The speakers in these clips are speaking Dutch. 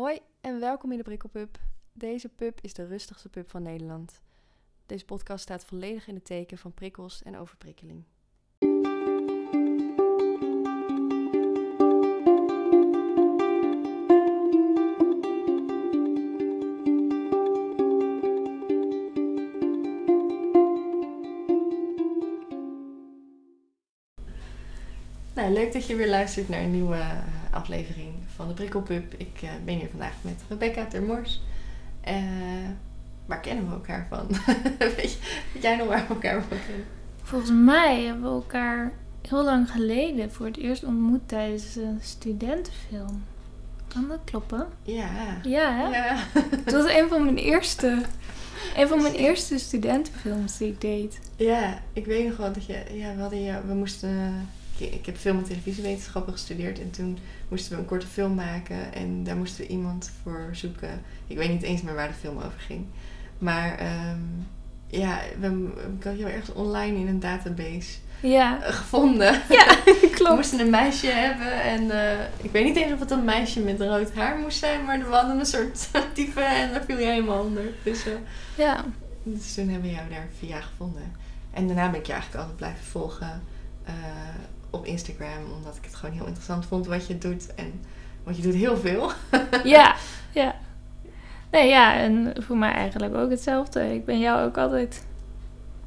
Hoi en welkom in de Prikkelpub. Deze pub is de rustigste pub van Nederland. Deze podcast staat volledig in het teken van prikkels en overprikkeling. Nou, leuk dat je weer luistert naar een nieuwe eh, aflevering van de Prikkelpub. Ik eh, ben hier vandaag met Rebecca Termors. Eh waar kennen we elkaar van? weet, jij nog waar we elkaar van kennen? Volgens mij hebben we elkaar heel lang geleden voor het eerst ontmoet tijdens een studentenfilm. Kan dat kloppen? Ja. Ja, hè? Ja. Het was een van mijn eerste, een van mijn eerste studentenfilms die ik deed. Ja, ik weet nog wel dat je... Ja, we, hadden, ja, we moesten... ik, ik heb film- en televisiewetenschappen gestudeerd. En toen moesten we een korte film maken. En daar moesten we iemand voor zoeken. Ik weet niet eens meer waar de film over ging. Maar ehm, ja, we, ik had jou ergens online in een database Ja, eh, gevonden. ja We klopt. moesten een meisje hebben en eh, ik weet niet eens of het een meisje met rood haar moest zijn, maar we hadden een soort type en daar viel je helemaal onder. Dus, eh, Ja, dus toen hebben we jou daar via gevonden. En daarna ben ik je eigenlijk altijd blijven volgen op Instagram, omdat ik het gewoon heel interessant vond wat je doet. En, want je doet heel veel. ja, ja. Nee, ja, en voor mij eigenlijk ook hetzelfde. Ik ben jou ook altijd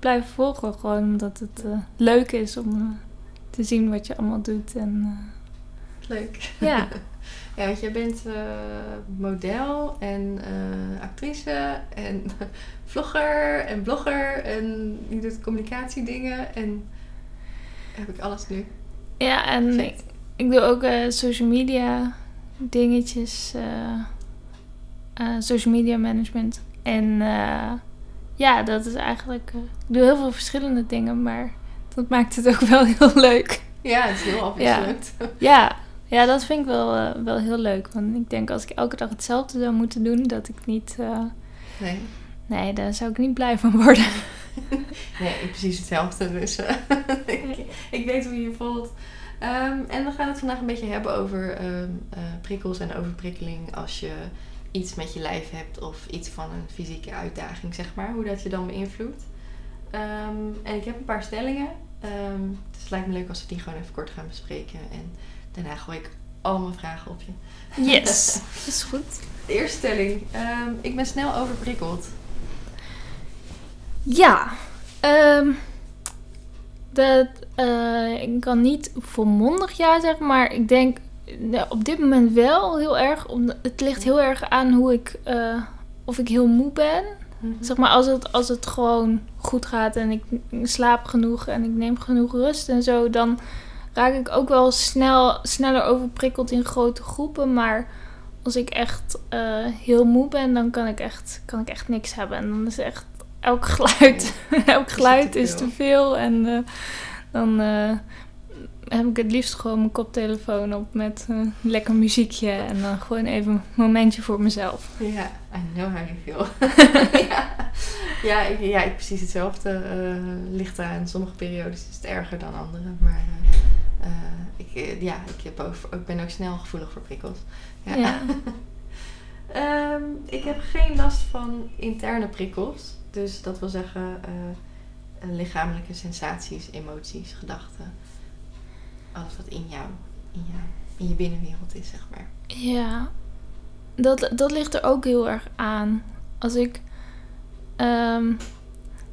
blijven volgen, gewoon omdat het eh, leuk is om eh, te zien wat je allemaal doet. En Leuk. eh, ja, Ja, want jij bent model en actrice en vlogger en blogger en je doet communicatiedingen en heb ik alles nu ja en? Ik doe ook eh, social media dingetjes. eh, eh, social media management. En ja, dat is eigenlijk... ik doe heel veel verschillende dingen, maar dat maakt het ook wel heel leuk. Ja, het is heel afwisselend. Ja, ja dat vind ik wel, wel heel leuk. Want ik denk als ik elke dag hetzelfde zou moeten doen, dat ik niet... Nee. Nee, daar zou ik niet blij van worden. nee, precies hetzelfde. Dus eh, ik, ik weet hoe je je voelt. Ehm, en we gaan het vandaag een beetje hebben over ehm, eh, prikkels en overprikkeling als je iets met je lijf hebt of iets van een fysieke uitdaging, zeg maar. Hoe dat je dan beïnvloedt. Ehm, en ik heb een paar stellingen. Dus het lijkt me leuk als we die gewoon even kort gaan bespreken. En daarna gooi ik al mijn vragen op je. Yes, is goed. De eerste stelling. Ik ben snel overprikkeld. Ja, ehm, dat, eh, ik kan niet volmondig ja zeggen, maar ik denk eh, op dit moment wel heel erg. Het ligt heel erg aan hoe ik, eh, of ik heel moe ben. Zeg maar als het, als het gewoon goed gaat en ik slaap genoeg en ik neem genoeg rust en zo, dan raak ik ook wel snel, sneller overprikkeld in grote groepen. Maar als ik echt eh, heel moe ben, dan kan ik, echt, kan ik echt niks hebben. En dan is echt elk geluid, elk geluid is te veel. En eh, dan eh, heb ik het liefst gewoon mijn koptelefoon op met een lekker muziekje. En dan gewoon even een momentje voor mezelf. Ja, I know how you feel. ja, ja, ik, ja, ik precies hetzelfde. ligt eraan. Sommige periodes is het erger dan andere. Maar ik, ja, ik, heb ook, ik ben ook snel gevoelig voor prikkels. Ja. Ja. Ehm, ik heb geen last van interne prikkels. Dus dat wil zeggen eh, lichamelijke sensaties, emoties, gedachten. Alles wat in jou, in jou, in je binnenwereld is, zeg maar. Ja, dat, dat ligt er ook heel erg aan. Als ik. ehm,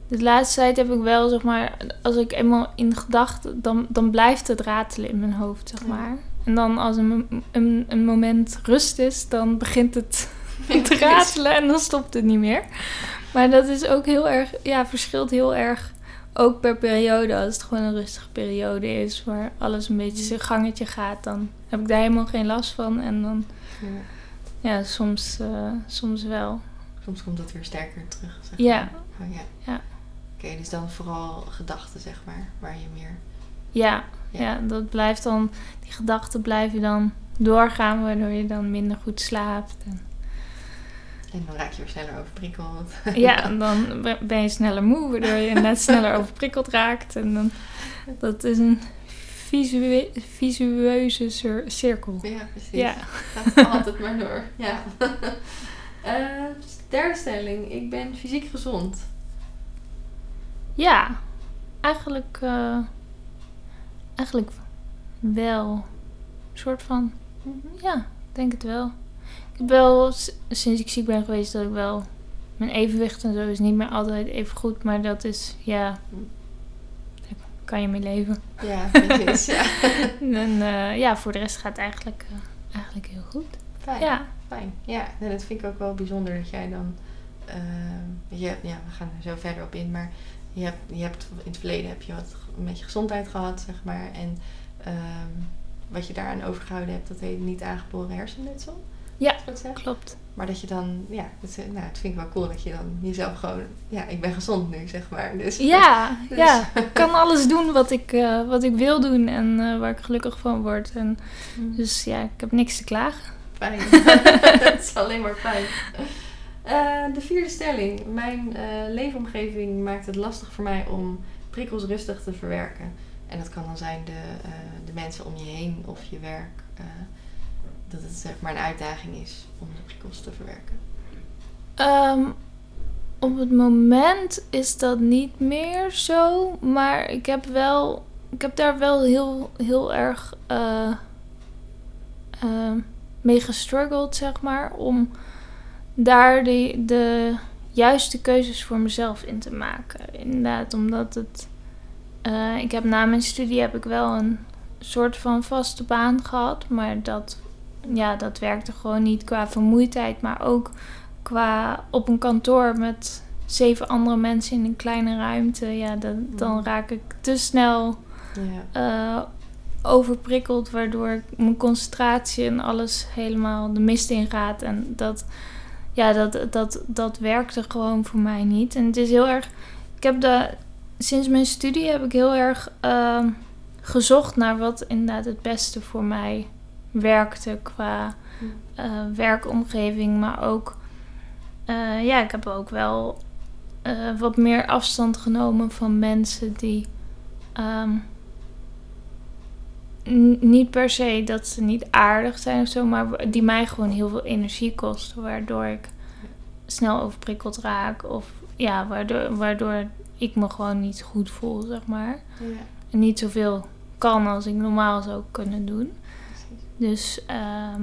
de laatste tijd heb ik wel, zeg maar, als ik eenmaal in gedachten, dan, dan blijft het ratelen in mijn hoofd, zeg Ja. maar. En dan als een, een, een moment rust is, dan begint het te ratelen en dan stopt het niet meer. Maar dat is ook heel erg, ja, verschilt heel erg ook per periode. Als het gewoon een rustige periode is, waar alles een beetje zijn gangetje gaat, dan heb ik daar helemaal geen last van. En dan, Ja. ja, soms, eh, soms wel. Soms komt het weer sterker terug. Zeg Ja. maar. Oh, ja. Ja. Oké, dus dan vooral gedachten, zeg maar, waar je meer. Ja, Ja. ja. dat blijft dan, die gedachten blijven dan doorgaan, waardoor je dan minder goed slaapt. En, En dan raak je weer sneller overprikkeld. ja, en dan be- ben je sneller moe, waardoor je net sneller overprikkeld raakt. En dan, dat is een visueuze cir- cirkel. Ja, precies. Ja. Gaat altijd maar door. Ja. Eh, derde stelling. Ik ben fysiek gezond. Ja, eigenlijk, eh, eigenlijk wel. Een soort van, ja, ik denk het wel. Wel, sinds ik ziek ben geweest, dat ik wel... Mijn evenwicht en zo is niet meer altijd even goed, maar dat is, ja... Daar kan je mee leven. Ja, precies. Ja. En eh, ja, voor de rest gaat het eigenlijk, eh, eigenlijk heel goed. Fijn. Ja, Fijn. Ja, en dat vind ik ook wel bijzonder dat jij dan... eh, je, ja, we gaan er zo verder op in, maar je hebt, je hebt in het verleden heb je wat een beetje gezondheid gehad, zeg maar. En ehm, wat je daaraan overgehouden hebt, dat heet niet aangeboren hersenletsel. Ja. Dat klopt. Maar dat je dan, ja, dat, is- nou, het vind ik wel cool dat je dan jezelf gewoon, ja, ik ben gezond nu, zeg maar. Dus, Ja, Dus- ja. Ik kan alles doen wat ik, eh, wat ik wil doen en eh, waar ik gelukkig van word. En, dus ja, ik heb niks te klagen. Fijn. Het is alleen maar fijn. Eh, de vierde stelling. Mijn eh, leefomgeving maakt het lastig voor mij om prikkels rustig te verwerken. En dat kan dan zijn de, eh, de mensen om je heen of je werk. Dat het zeg maar een uitdaging is om de prikkels te verwerken. Ehm, op het moment is dat niet meer zo, maar ik heb wel, ik heb daar wel heel, heel erg eh, mee gestruggeld, zeg maar, om daar de, de juiste keuzes voor mezelf in te maken. Inderdaad, omdat het, eh, ik heb na mijn studie heb ik wel een soort van vaste baan gehad, maar dat, ja, dat werkte gewoon niet qua vermoeidheid, maar ook qua op een kantoor met zeven andere mensen in een kleine ruimte, ja, dan, dan Mm. raak ik te snel Ja. eh, overprikkeld, waardoor ik mijn concentratie en alles helemaal de mist in gaat. En dat, ja, dat, dat, dat werkte gewoon voor mij niet. En het is heel erg. Ik heb de, sinds mijn studie heb ik heel erg ehm, gezocht naar wat inderdaad het beste voor mij werkte qua eh, werkomgeving, maar ook, eh, ja, ik heb ook wel eh, wat meer afstand genomen van mensen die ehm, niet per se dat ze niet aardig zijn of zo, maar die mij gewoon heel veel energie kosten, waardoor ik snel overprikkeld raak of ja, waardoor, waardoor ik me gewoon niet goed voel, zeg maar. ja, En niet zoveel kan als ik normaal zou kunnen doen. Dus ehm,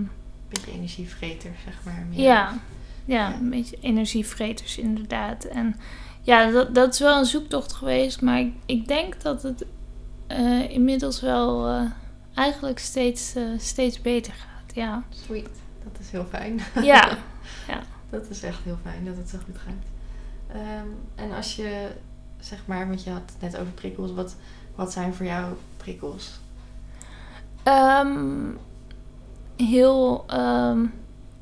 Beetje energievreter, zeg maar. meer. ja, ja, Ja. een beetje energievreters inderdaad. En ja, dat, dat is wel een zoektocht geweest. Maar ik, ik denk dat het eh, inmiddels wel eh, eigenlijk steeds, eh, steeds beter gaat. Ja, Sweet. Dat is heel fijn. ja. Dat is echt heel fijn dat het zo goed gaat. Ehm, en als je, zeg maar, want je had het net over prikkels. Wat, wat zijn voor jou prikkels? Ehm, heel ehm,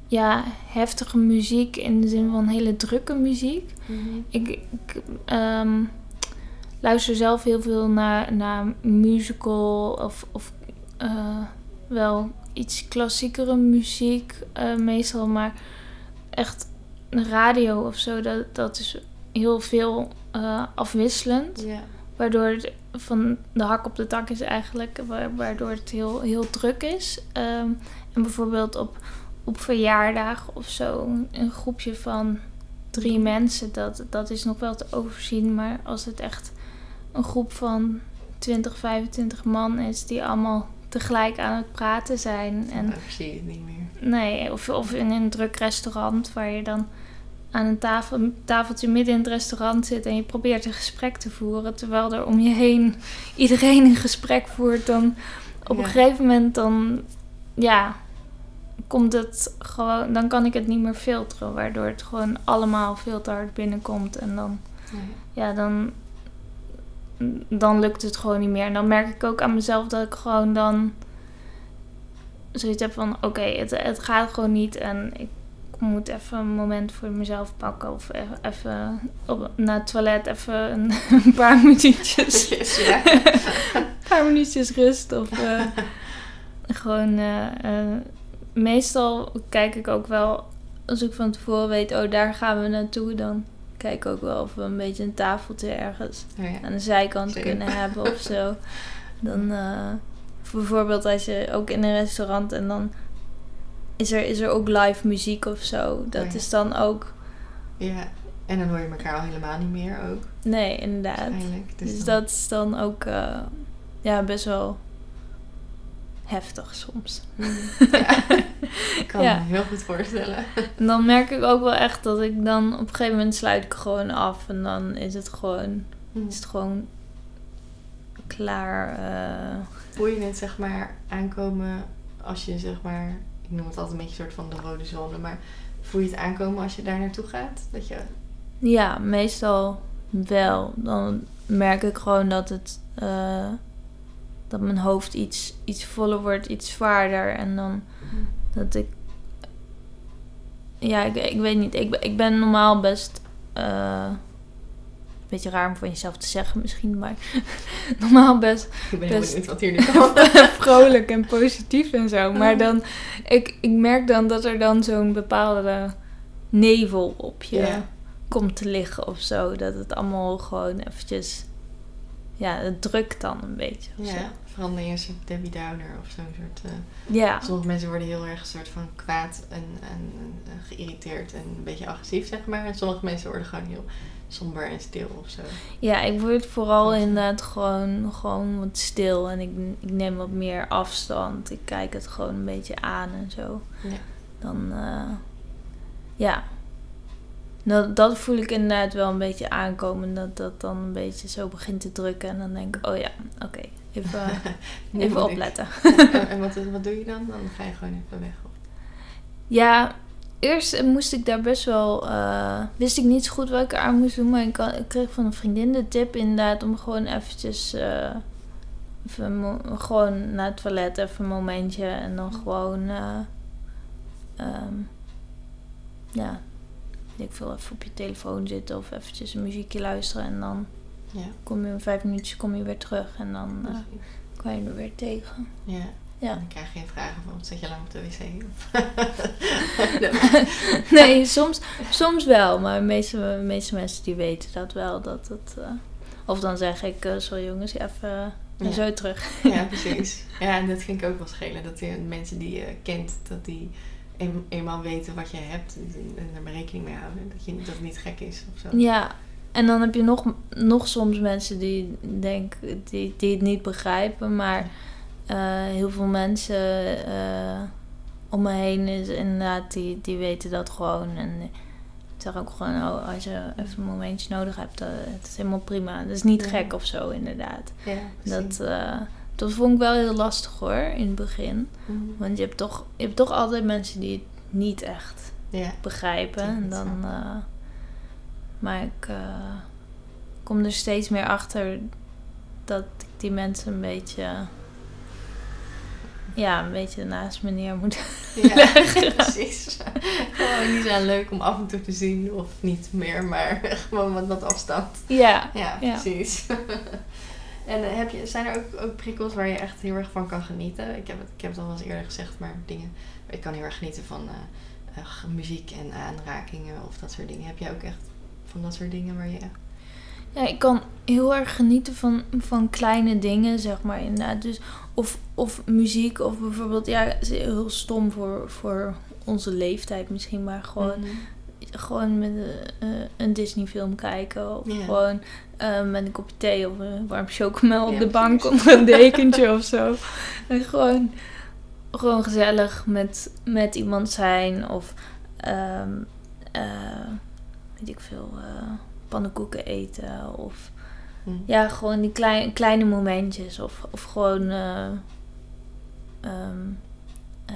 ja, heftige muziek in de zin van hele drukke muziek. Ik, ik ehm, luister zelf heel veel naar, naar musical of, of eh, wel iets klassiekere muziek eh, meestal. Maar echt radio of zo, dat, dat is heel veel eh, afwisselend. Waardoor het van de hak op de tak is eigenlijk. wa- Waardoor het heel, heel druk is. Ehm, en bijvoorbeeld op, op verjaardag of zo. Een groepje van drie mensen. Dat, dat is nog wel te overzien. Maar als het echt een groep van 20, 25 man is. Die allemaal tegelijk aan het praten zijn. En Dan zie je het niet meer. Nee, of, of in een druk restaurant waar je dan aan een tafel, tafeltje midden in het restaurant zit en je probeert een gesprek te voeren, terwijl er om je heen iedereen een gesprek voert, dan op Ja. een gegeven moment dan, ja, komt het gewoon, dan kan ik het niet meer filteren, waardoor het gewoon allemaal veel te hard binnenkomt en dan, ja, dan, dan lukt het gewoon niet meer. En dan merk ik ook aan mezelf dat ik gewoon dan zoiets heb van: oké, het, het gaat gewoon niet en ik moet even een moment voor mezelf pakken of e- even op, naar het toilet even een, een paar minuutjes, ja. een paar minuutjes rust of eh, gewoon. eh, eh, meestal kijk ik ook wel als ik van tevoren weet, oh daar gaan we naartoe, dan kijk ik ook wel of we een beetje een tafeltje ergens Oh, ja. aan de zijkant kunnen hebben of zo. Dan, eh, bijvoorbeeld als je ook in een restaurant en dan is er, is er ook live muziek of zo. Dat Oh ja. is dan ook. Ja, en dan hoor je elkaar al helemaal niet meer ook. Nee, inderdaad. Dus dan- dat is dan ook eh, ja, best wel heftig soms. Ja, ik kan Ja. me heel goed voorstellen. En dan merk ik ook wel echt dat ik dan op een gegeven moment sluit ik gewoon af en dan is het gewoon, is het gewoon klaar. eh. Voel je het zeg maar aankomen als je zeg maar, ik noem het altijd een beetje een soort van de rode zone, maar voel je het aankomen als je daar naartoe gaat? Dat je, Ja, meestal wel. Dan merk ik gewoon dat het eh, dat mijn hoofd iets, iets voller wordt, iets zwaarder. En dan dat ik. Ja, ik, ik weet niet. Ik, ben- ik ben normaal best. eh, een beetje raar om van jezelf te zeggen misschien, maar normaal best ik ben heel Best- benieuwd wat hier nu vrolijk en positief en zo. Maar dan, ik, ik merk dan dat er dan zo'n bepaalde nevel op je Ja. komt te liggen of zo. Dat het allemaal gewoon eventjes, ja, het drukt dan een beetje. Of Ja, verander je een soort Debbie Downer of zo'n soort... eh, ja. Sommige mensen worden heel erg een soort van kwaad en, en, en geïrriteerd en een beetje agressief, zeg maar. En sommige mensen worden gewoon heel somber en stil of zo. ja, ik word vooral inderdaad gewoon, gewoon wat stil en ik, ik neem wat meer afstand. Ik kijk het gewoon een beetje aan en zo. Ja. Dan, eh, ja. Dat, dat voel ik inderdaad wel een beetje aankomen. Dat dat dan een beetje zo begint te drukken. En dan denk ik, oh ja, oké, even, even opletten. en en wat, wat doe je dan? Dan ga je gewoon even weg. Ja, eerst moest ik daar best wel... eh, wist ik niet zo goed wat ik aan moest doen. Maar ik, ik kreeg van een vriendin de tip inderdaad om gewoon eventjes... eh, even gewoon naar het toilet even een momentje. En dan gewoon... eh, ehm, ja, ik veel, even op je telefoon zitten of eventjes een muziekje luisteren. En dan Ja. kom je in vijf minuutjes kom je weer terug. En dan eh, kan je er weer tegen. ja. Ja. En dan krijg je geen vragen van, zit je lang op de wc? Nee, soms, soms wel. Maar de meeste, de meeste mensen die weten dat wel. Dat het, eh, of dan zeg ik, eh, sorry jongens, even eh, Ja. zo terug. ja, precies. Ja, en dat vind ik ook wel schelen. Dat de mensen die je kent, dat die een- eenmaal weten wat je hebt en er maar rekening mee houden. Dat, je, dat het niet gek is of zo. Ja, en dan heb je nog, nog soms mensen die, denk, die, die het niet begrijpen. Maar eh, heel veel mensen eh, om me heen is inderdaad, die, die weten dat gewoon. En ik zeg ook gewoon, oh, als je even een momentje nodig hebt, eh, het is helemaal prima. Dat is niet Ja. gek of zo, inderdaad. Ja. Dat, dat vond ik wel heel lastig hoor, in het begin. Mhm. Want je hebt toch, je hebt toch altijd mensen die het niet echt Ja. begrijpen. En dan, maar ik eh, kom er steeds meer achter dat ik die mensen een beetje... Ja, een beetje naast me neer moet. Ja, precies. Gewoon niet zo leuk om af en toe te zien of niet meer, maar gewoon wat, wat afstand. ja, Ja, Ja. precies. en eh, heb je, zijn er ook, ook prikkels waar je echt heel erg van kan genieten? Ik heb het, ik heb het al wel eens eerder gezegd, maar dingen. Ik kan heel erg genieten van eh, muziek en aanrakingen of dat soort dingen. Heb jij ook echt van dat soort dingen waar je. Ja, ik kan heel erg genieten van, van kleine dingen, zeg maar inderdaad. Dus of, of muziek, of bijvoorbeeld, ja, heel stom voor, voor onze leeftijd misschien, maar gewoon, Mhm. gewoon met eh, een Disney film kijken. Of gewoon eh, met een kopje thee of een warm chocomel op Ja, de bank precies. onder een dekentje of zo. En gewoon, gewoon gezellig met, met iemand zijn of ehm, eh, weet ik veel, eh, pannenkoeken eten of Mhm. ja, gewoon die klein, kleine momentjes. Of, of gewoon. eh, ehm, eh,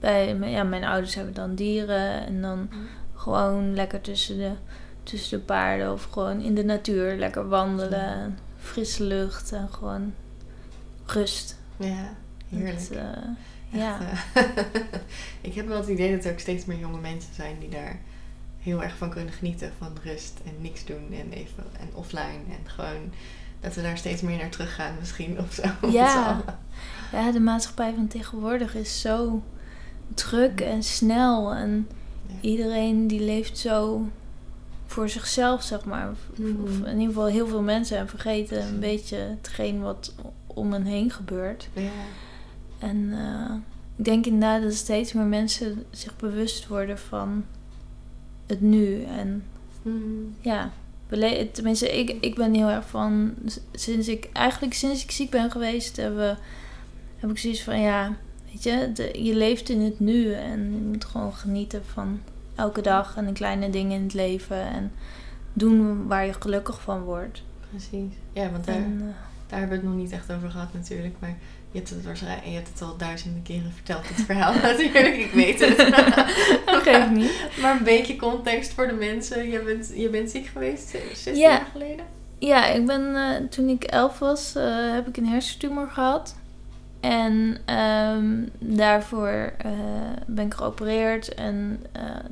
bij mijn- ja, mijn ouders hebben dan dieren. En dan Mhm. gewoon lekker tussen de, tussen de paarden. Of gewoon in de natuur lekker wandelen. en Frisse lucht en gewoon rust. Ja, heerlijk. Echt, ja. ik heb wel het idee dat er ook steeds meer jonge mensen zijn die daar heel erg van kunnen genieten. Van rust en niks doen en even en offline. En gewoon dat we daar steeds meer naar terug gaan misschien of zo. Ja. ja, de maatschappij van tegenwoordig is zo druk en snel. En Ja. iedereen die leeft zo voor zichzelf, zeg maar. Of, of in ieder geval heel veel mensen en vergeten een beetje hetgeen wat om hen heen gebeurt. Ja. En eh, ik denk inderdaad dat steeds meer mensen zich bewust worden van het nu. En Hmm. ja, tenminste, ik, ik ben heel erg van. Sinds ik eigenlijk sinds ik ziek ben geweest, hebben, heb ik zoiets van ja, weet je, de- je leeft in het nu en je moet gewoon genieten van elke dag en de kleine dingen in het leven en doen waar je gelukkig van wordt. Precies. Ja, want daar, En, eh, daar hebben we het nog niet echt over gehad natuurlijk. Maar je hebt het waarschijnlijk, je hebt het al duizenden keren verteld, het verhaal natuurlijk. Ik weet het. dat geeft niet. Maar een beetje context voor de mensen. Je bent, je bent ziek geweest eh, 16 Ja. jaar geleden? Ja, ik ben eh, toen ik elf was, eh, heb ik een hersentumor gehad. En ehm, daarvoor eh, ben ik geopereerd. En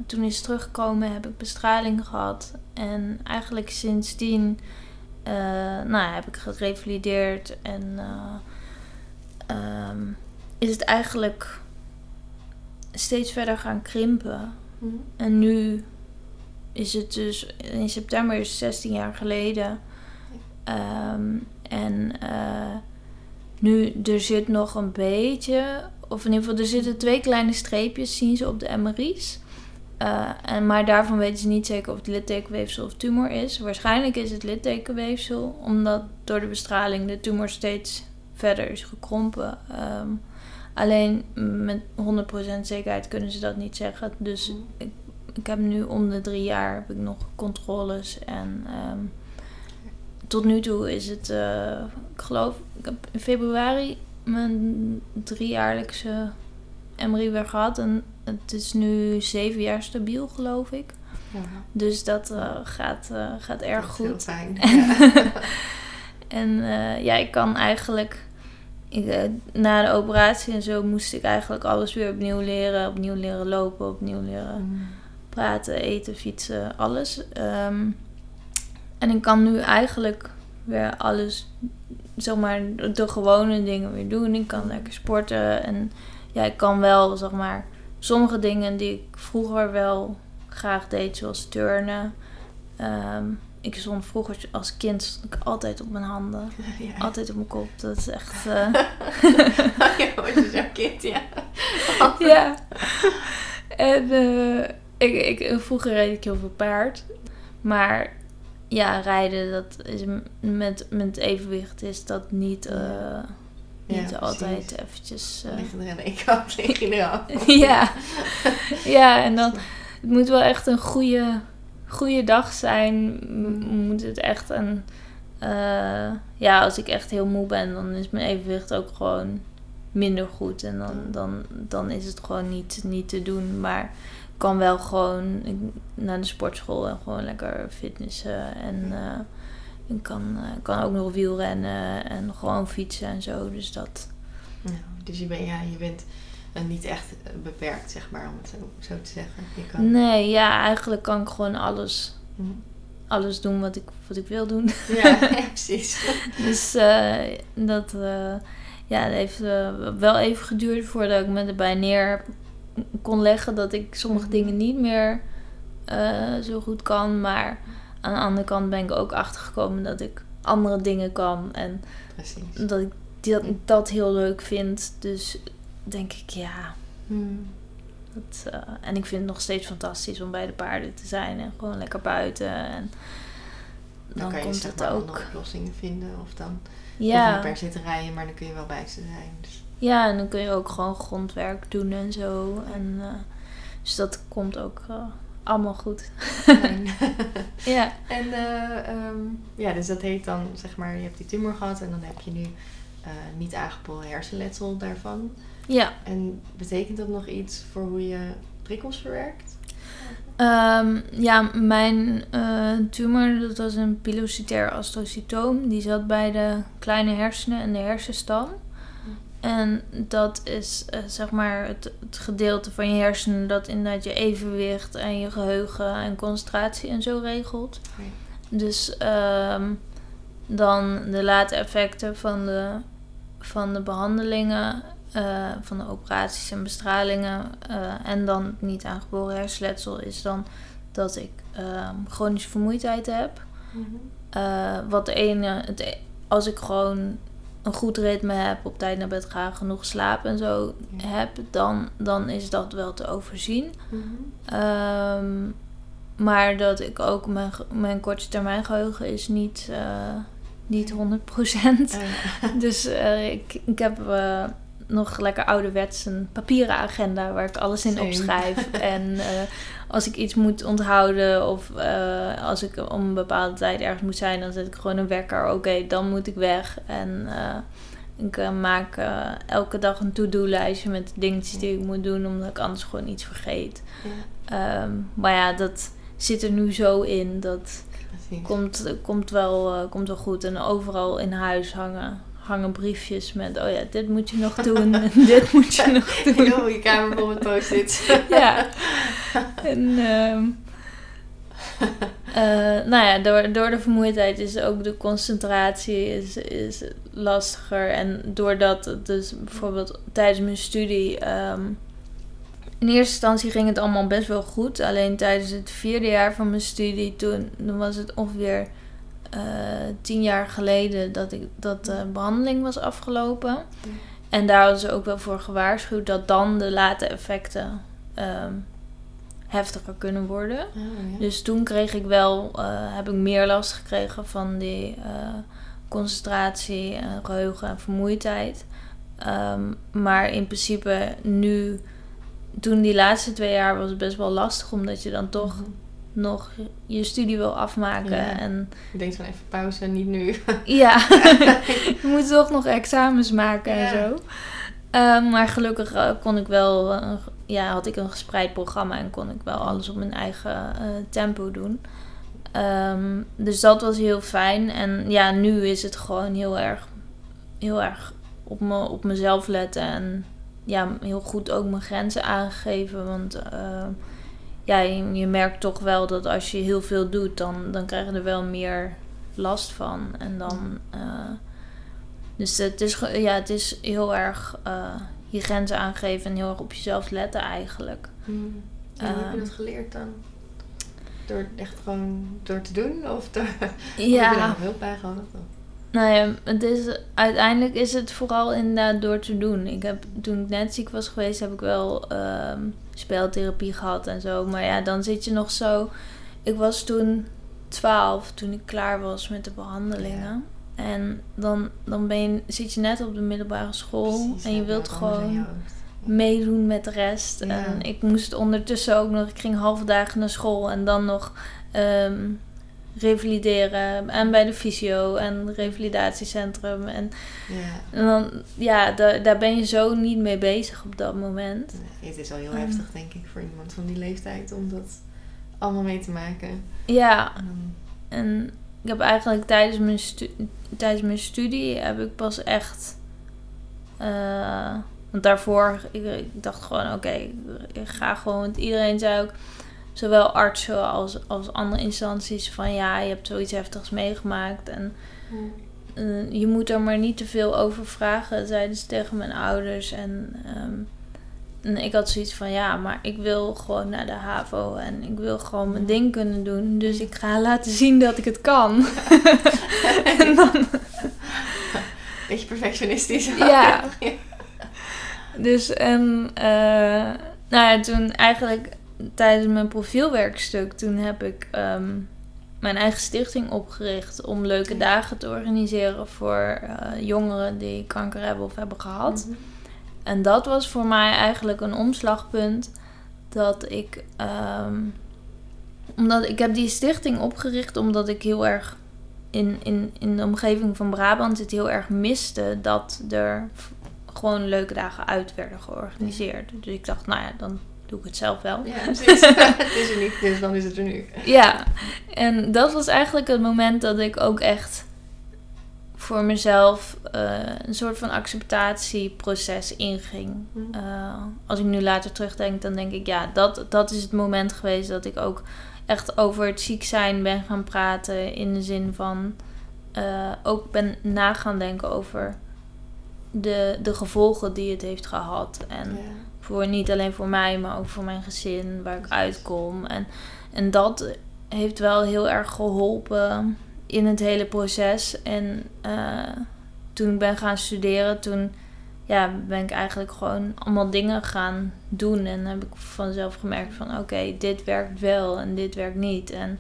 toen is het teruggekomen, heb ik bestraling gehad. En eigenlijk sindsdien eh, nou, heb ik gerevalideerd. En eh, ehm, is het eigenlijk steeds verder gaan krimpen. Mhm. En nu is het dus in september is het 16 jaar geleden. Ehm, en eh, nu er zit nog een beetje, of in ieder geval er zitten twee kleine streepjes, zien ze op de MRI's. Eh, en, maar daarvan weten ze niet zeker of het littekenweefsel of tumor is. Waarschijnlijk is het littekenweefsel, omdat door de bestraling de tumor steeds verder is gekrompen. Ehm, alleen met 100% zekerheid kunnen ze dat niet zeggen. Dus ik, ik heb nu om de drie jaar heb ik nog controles. En ehm, tot nu toe is het, eh, ik geloof, ik heb in februari mijn driejaarlijkse MRI weer gehad. En het is nu zeven jaar stabiel, geloof ik. Ja, Dus dat eh, gaat, eh, gaat erg dat is heel goed. fijn. Ja. En eh, ja, ik kan eigenlijk. Ik, na de operatie en zo moest ik eigenlijk alles weer opnieuw leren. Opnieuw leren lopen, opnieuw leren Mhm. praten, eten, fietsen, alles. Ehm, en ik kan nu eigenlijk weer alles, zeg maar, de gewone dingen weer doen. Ik kan lekker sporten en ja, ik kan wel, zeg maar, sommige dingen die ik vroeger wel graag deed, zoals turnen. Ehm, ik stond vroeger als kind stond ik altijd op mijn handen, Ja. altijd op mijn kop. Dat is echt. eh, ja, was je zo'n kind, ja. ja. En eh, ik, ik, vroeger reed ik heel veel paard. Maar ja, rijden, dat is met, met evenwicht is dat niet, eh, Niet altijd eventjes... eh, Lig je er aan één kant, ja. ja, en dan het moet wel echt een goede, goede dag zijn. M- Moet het echt een... eh, ja, als ik echt heel moe ben, dan is mijn evenwicht ook gewoon minder goed. En dan, dan, dan is het gewoon niet, niet te doen. Maar ik kan wel gewoon naar de sportschool en gewoon lekker fitnessen. En eh, ik kan, eh, kan ook nog wielrennen en gewoon fietsen en zo. Dus dat... Nou, dus je, ben, ja, je bent eh, niet echt eh, beperkt, zeg maar, om het zo, zo te zeggen. Je kan... Nee, ja, eigenlijk kan ik gewoon alles Mhm. alles doen wat ik, wat ik wil doen. Ja, ja, precies. dus dat, ja, het heeft wel even geduurd voordat ik me erbij neer kon leggen dat ik sommige dingen niet meer zo goed kan. Maar aan de andere kant ben ik ook achtergekomen dat ik andere dingen kan en Precies. dat ik dat, dat heel leuk vind. Dus denk ik, ja. Hmm. Dat, eh, en ik vind het nog steeds fantastisch om bij de paarden te zijn en gewoon lekker buiten. En Dan, dan, kan je komt zeg het maar ook. andere oplossingen vinden. Of dan je Ja. niet per se te rijden, maar dan kun je wel bij ze zijn. Dus, Ja, en dan kun je ook gewoon grondwerk doen en zo. En, eh, dus dat komt ook allemaal goed. Ja. en eh, ehm, ja, dus dat heet dan, zeg maar, je hebt die tumor gehad en dan heb je nu eh, niet aangeboren hersenletsel daarvan. Ja. En betekent dat nog iets voor hoe je prikkels verwerkt? Ehm, ja, mijn eh, tumor, dat was een pilocitair astrocytoom. Die zat bij de kleine hersenen en de hersenstam. En dat is eh, zeg maar het, het gedeelte van je hersenen dat inderdaad je evenwicht en je geheugen en concentratie en zo regelt. Dus ehm, dan de late effecten van de, van de behandelingen, eh, van de operaties en bestralingen. eh, en dan niet aangeboren hersenletsel is dan dat ik ehm, chronische vermoeidheid heb. Mhm. Wat de ene, het, e- als ik gewoon een goed ritme heb, op tijd naar bed ga, genoeg slaap en zo Ja. heb, dan, dan is dat wel te overzien. Ehm, maar dat ik ook mijn, mijn korte termijn geheugen is niet, eh, niet 100%. Eh, Dus eh, ik, ik heb eh, nog lekker ouderwets een papieren agenda waar ik alles in Same. opschrijf. en eh, als ik iets moet onthouden of eh, als ik om een bepaalde tijd ergens moet zijn, dan zet ik gewoon een wekker. Oké, dan moet ik weg. En eh, ik maak elke dag een to-do-lijstje met dingetjes die ik moet doen, omdat ik anders gewoon iets vergeet. ja, Ehm, maar ja, dat zit er nu zo in. Dat precies. komt, komt, wel, komt wel goed. En overal in huis hangen, hangen briefjes met... Oh ja, dit moet je nog doen. en dit moet je nog doen. Heel je kamer vol met post-its. ja. En... ehm, eh, nou ja, door, door de vermoeidheid is ook de concentratie is, is lastiger. En doordat het dus bijvoorbeeld tijdens mijn studie... ehm, in eerste instantie ging het allemaal best wel goed. Alleen tijdens het vierde jaar van mijn studie, toen, toen was het ongeveer eh, tien jaar geleden dat, ik, dat de behandeling was afgelopen. En daar hadden ze ook wel voor gewaarschuwd dat dan de late effecten ehm, heftiger kunnen worden. Oh, ja. Dus toen kreeg ik wel, eh, heb ik meer last gekregen van die eh, concentratie, en geheugen en vermoeidheid. Ehm, maar in principe nu, toen die laatste twee jaar was het best wel lastig, omdat je dan toch Mhm. Nog je studie wil afmaken. Ja. En Ik denk van even pauze, niet nu. ja, je moet toch nog examens maken en zo. Ehm, maar gelukkig eh, kon ik wel, eh, ja, had ik een gespreid programma en kon ik wel alles op mijn eigen eh, tempo doen. Ehm, dus dat was heel fijn. En ja, nu is het gewoon heel erg, heel erg op, me, op mezelf letten. En ja, heel goed ook mijn grenzen aangeven. Want ja, je, merkt toch wel dat als je heel veel doet, dan, dan krijg je er wel meer last van. En dan. eh, dus het is, ja, het is heel erg eh, je grenzen aangeven en heel erg op jezelf letten eigenlijk. Hmm. En hoe heb je Ehm. dat geleerd dan? Door echt gewoon door te doen? Of door... Of heb je Ja, daar hulp bij gehad? Nou ja, het is, uiteindelijk is het vooral inderdaad door te doen. Ik heb, toen ik net ziek was geweest, heb ik wel ehm, speltherapie gehad en zo. Maar ja, dan zit je nog zo... Ik was toen 12 toen ik klaar was met de behandelingen. En dan, dan ben je, zit je net op de middelbare school Precies, en je wilt je gewoon meedoen met de rest. Ja. En ik moest ondertussen ook nog, ik ging halve dagen naar school en dan nog ehm, revalideren. En bij de fysio en revalidatiecentrum. En, Ja. en dan, ja, daar, daar ben je zo niet mee bezig op dat moment. Nee, het is wel heel heftig, denk ik, voor iemand van die leeftijd om dat allemaal mee te maken. Ja, En ik heb eigenlijk tijdens mijn, stu- tijdens mijn studie heb ik pas echt. eh, want daarvoor, ik, ik dacht gewoon, oké, ik ga gewoon. Want iedereen zei ook, zowel artsen als, als andere instanties, van ja, je hebt zoiets heftigs meegemaakt. En eh, je moet er maar niet te veel over vragen, zeiden ze tegen mijn ouders. En, ehm, en ik had zoiets van, ja, maar ik wil gewoon naar de HAVO en ik wil gewoon mijn ding kunnen doen. Dus ik ga laten zien dat ik het kan. en dan, Beetje perfectionistisch. Ja. dus en, eh, nou ja, toen eigenlijk tijdens mijn profielwerkstuk, toen heb ik ehm, mijn eigen stichting opgericht om leuke dagen te organiseren voor eh, jongeren die kanker hebben of hebben gehad. Mhm. En dat was voor mij eigenlijk een omslagpunt. Dat ik. ehm, omdat ik heb die stichting opgericht omdat ik heel erg in, in, in de omgeving van Brabant het heel erg miste dat er gewoon leuke dagen uit werden georganiseerd. Dus ik dacht, nou ja, dan doe ik het zelf wel. Ja, precies. het is er niet, dus dan is het er nu. Ja, en dat was eigenlijk het moment dat ik ook echt voor mezelf eh, een soort van acceptatieproces inging. Mhm. Eh, als ik nu later terugdenk, dan denk ik, ja, dat, dat is het moment geweest dat ik ook echt over het ziek zijn ben gaan praten. In de zin van eh, ook ben na gaan denken over de, de gevolgen die het heeft gehad. En Ja. Voor, niet alleen voor mij, maar ook voor mijn gezin, waar ik uitkom. En, en dat heeft wel heel erg geholpen in het hele proces. En eh, toen ik ben gaan studeren, toen ja, ben ik eigenlijk gewoon allemaal dingen gaan doen. En heb ik vanzelf gemerkt van oké, dit werkt wel en dit werkt niet. En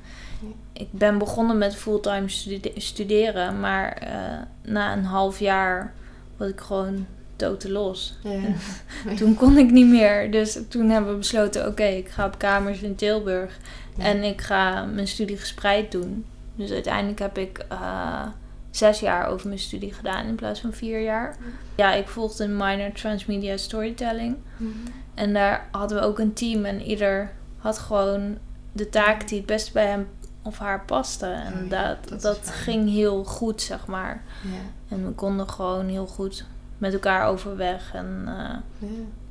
ik ben begonnen met fulltime studeren, maar eh, na een half jaar was ik gewoon totaal los. Ja. toen kon ik niet meer. Dus toen hebben we besloten, oké, ik ga op kamers in Tilburg. En ik ga mijn studie gespreid doen. Dus uiteindelijk heb ik uh, zes jaar over mijn studie gedaan in plaats van vier jaar. Ja, ik volgde een minor transmedia storytelling. Mhm. En daar hadden we ook een team en ieder had gewoon de taak die het best bij hem of haar paste. En oh dat, dat, ging heel goed, zeg maar. Ja. En we konden gewoon heel goed met elkaar overweg. En uh,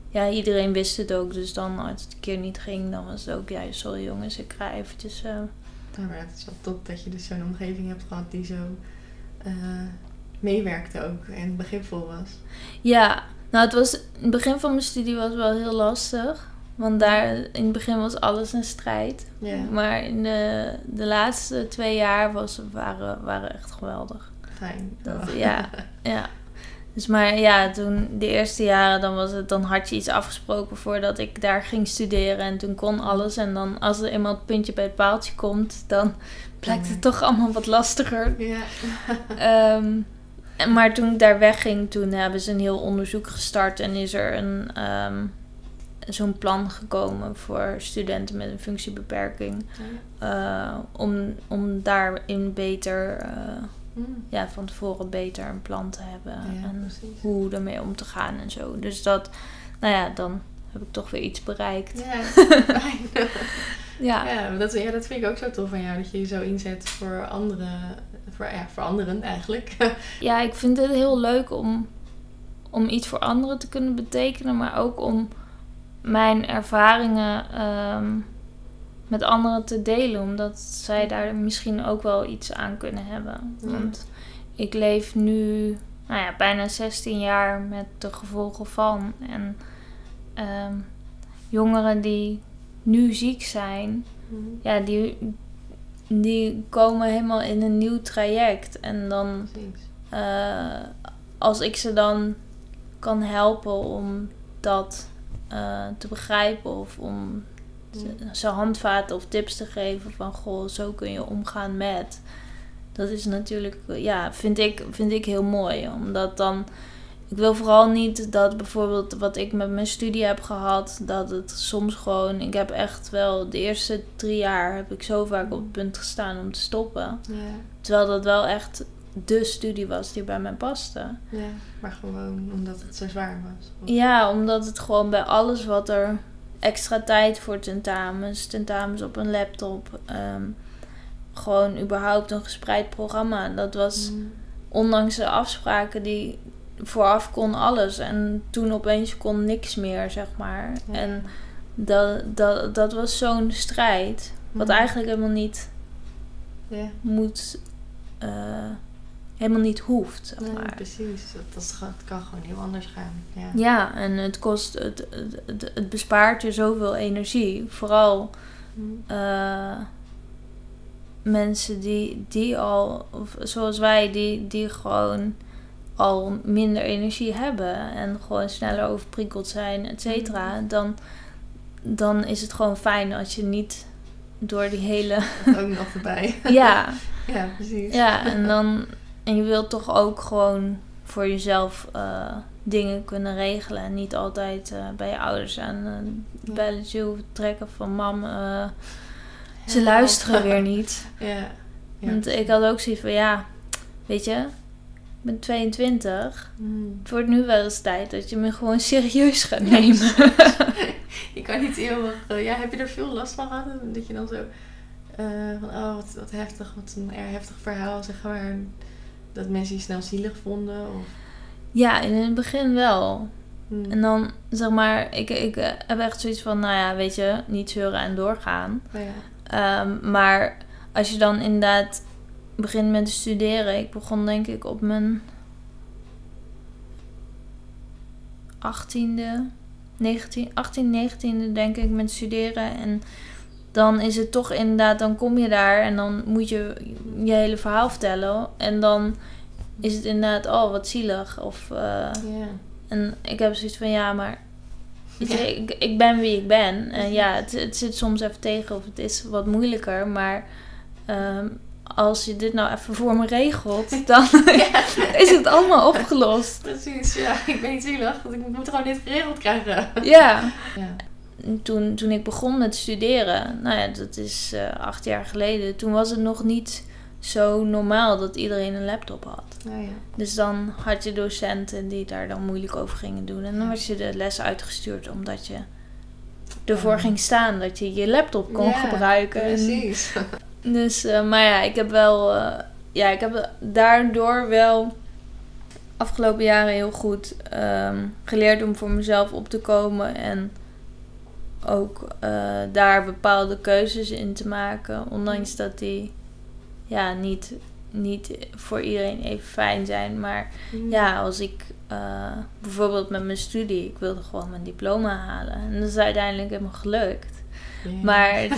ja. ja. iedereen wist het ook. Dus dan als het een keer niet ging, dan was het ook... Ja, sorry jongens, ik ga eventjes... Uh... Ja, maar het is wel top dat je dus zo'n omgeving hebt gehad die zo uh, meewerkte ook en begripvol was. Ja, nou het was... In het begin van mijn studie was wel heel lastig. Want daar in het begin was alles een strijd. Maar in de, de laatste twee jaar was, waren, waren echt geweldig. Fijn. Dat, ja, ja. Dus maar ja, toen de eerste jaren, dan, was het, dan had je iets afgesproken voordat ik daar ging studeren. En toen kon alles. En dan als er eenmaal het puntje bij het paaltje komt, dan blijkt het toch allemaal wat lastiger. Ja. Ehm, maar toen ik daar wegging, toen hebben ze een heel onderzoek gestart. En is er een... Ehm, zo'n plan gekomen voor studenten met een functiebeperking. Uh, om, om daarin beter, uh, ja, van tevoren beter een plan te hebben. en precies. hoe ermee om te gaan en zo. Dus dat, nou ja, dan heb ik toch weer iets bereikt. Ja, ja. ja, dat, ja, dat vind ik ook zo tof van jou. Dat je je zo inzet voor anderen. Voor, ja, voor anderen eigenlijk. ja, ik vind het heel leuk om, om iets voor anderen te kunnen betekenen. Maar ook om mijn ervaringen ehm, met anderen te delen. Omdat zij daar misschien ook wel iets aan kunnen hebben. Want ik leef nu nou ja, bijna 16 jaar met de gevolgen van. En ehm, jongeren die nu ziek zijn, mhm. ja, die, die komen helemaal in een nieuw traject. En dan, uh, als ik ze dan kan helpen om dat uh, te begrijpen of om ze handvaten of tips te geven van goh, zo kun je omgaan met. Dat is natuurlijk, ja, vind ik, vind ik heel mooi. Omdat dan, ik wil vooral niet dat bijvoorbeeld wat ik met mijn studie heb gehad, dat het soms gewoon, ik heb echt wel de eerste drie jaar heb ik zo vaak op het punt gestaan om te stoppen. Ja. Terwijl dat wel echt de studie was die bij mij paste. Ja, maar gewoon omdat het zo zwaar was. Ja, omdat het gewoon bij alles wat er extra tijd voor tentamens, tentamens op een laptop, ehm, gewoon überhaupt een gespreid programma. Dat was mm. ondanks de afspraken die vooraf kon alles en toen opeens kon niks meer, zeg maar. En dat, dat, dat was zo'n strijd, wat mm. eigenlijk helemaal niet ja. moet. Uh, helemaal niet hoeft. Zeg maar. Nee, precies. Dat, dat, kan gewoon heel anders gaan. Ja, ja en het kost, het, het, het, bespaart je zoveel energie. Vooral mm. uh, mensen die, die al, of zoals wij, die, die gewoon al minder energie hebben en gewoon sneller overprikkeld zijn, et cetera, mm. dan, dan is het gewoon fijn als je niet door die hele. ook nog erbij. ja. Ja, precies. Ja, en dan en je wilt toch ook gewoon voor jezelf uh, dingen kunnen regelen. En niet altijd uh, bij je ouders aan uh, belletje hoeven trekken van mam. Uh, ze luisteren weer niet. Ja. ja. Want ik had ook zoiets van ja, weet je, ik ben 22. Mm. Het wordt nu wel eens tijd dat je me gewoon serieus gaat nemen. je kan niet eeuwig. ja, heb je er veel last van gehad? Dat je dan zo. van oh, wat, wat heftig, wat een erg heftig verhaal, zeg maar dat mensen je snel zielig vonden? Of? Ja, in het begin wel. Hmm. En dan zeg maar, ik, ik eh, heb echt zoiets van, nou ja, weet je, niet zeuren en doorgaan. Oh ja. Ehm, maar als je dan inderdaad begint met studeren, ik begon denk ik op mijn 18e, 19, 18, 19e denk ik met studeren. En dan is het toch inderdaad, dan kom je daar en dan moet je je hele verhaal vertellen. En dan is het inderdaad, oh wat zielig. Of, eh, en ik heb zoiets van, ja, maar Ja. ik, ik ben wie ik ben. En ja, het, het zit soms even tegen of het is wat moeilijker. Maar ehm, als je dit nou even voor me regelt, dan is het allemaal opgelost. Precies, ja. Ik ben niet zielig, want ik moet gewoon dit geregeld krijgen. Ja. Ja. Toen, toen ik begon met studeren, nou ja, dat is eh, acht jaar geleden, toen was het nog niet zo normaal dat iedereen een laptop had. Nou ja. Dus dan had je docenten die daar dan moeilijk over gingen doen. En dan werd je de les uitgestuurd omdat je ervoor Ja. ging staan dat je je laptop kon Ja, gebruiken. En- Precies. dus, eh, maar ja, ik heb wel, eh, ja, ik heb daardoor wel afgelopen jaren heel goed ehm, geleerd om voor mezelf op te komen en ook eh, daar bepaalde keuzes in te maken, ondanks dat die ja, niet, niet voor iedereen even fijn zijn. Maar ja, als ik eh, bijvoorbeeld met mijn studie, ik wilde gewoon mijn diploma halen en dat is uiteindelijk helemaal gelukt. Maar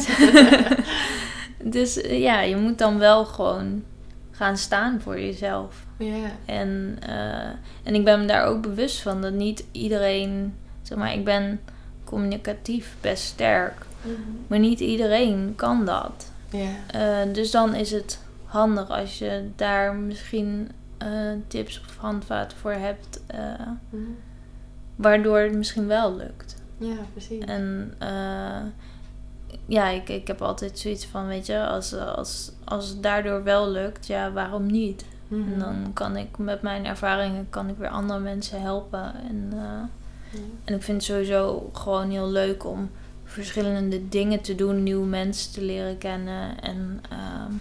dus eh, ja, je moet dan wel gewoon gaan staan voor jezelf. En, en ik ben me daar ook bewust van dat niet iedereen, zeg maar, ik ben communicatief best sterk, Mhm. maar niet iedereen kan dat. Eh, dus dan is het handig als je daar misschien eh, tips of handvaten voor hebt, eh, Mhm. waardoor het misschien wel lukt. Ja, precies. En ja, ik, ik heb altijd zoiets van, weet je, als, als, als het daardoor wel lukt, ja, waarom niet? Mhm. En dan kan ik met mijn ervaringen kan ik weer andere mensen helpen. En, eh, Ja. en ik vind het sowieso gewoon heel leuk om verschillende dingen te doen, nieuwe mensen te leren kennen. En ehm,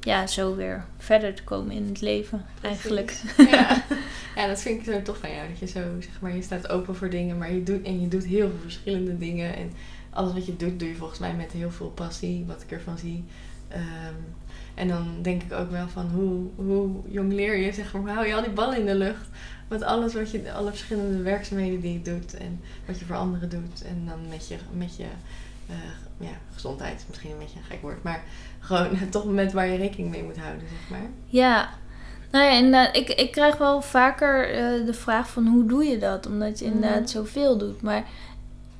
ja, zo weer verder te komen in het leven, eigenlijk. Ja. ja, dat vind ik zo tof van jou. Dat je zo, zeg maar, je staat open voor dingen, maar je doet, en je doet heel veel verschillende dingen. En alles wat je doet, doe je volgens mij met heel veel passie, wat ik ervan zie. Ehm, en dan denk ik ook wel van hoe, hoe jong leer je, zeg maar, hoe hou je al die ballen in de lucht? Met alles wat je, alle verschillende werkzaamheden die je doet en wat je voor anderen doet. En dan met je, met je eh, ja, gezondheid, is misschien een beetje een gek woord, maar gewoon toch met waar je rekening mee moet houden, zeg maar. Ja, nou ja, inderdaad. Ik, ik krijg wel vaker eh, de vraag van hoe doe je dat? Omdat je inderdaad Mhm. zoveel doet. Maar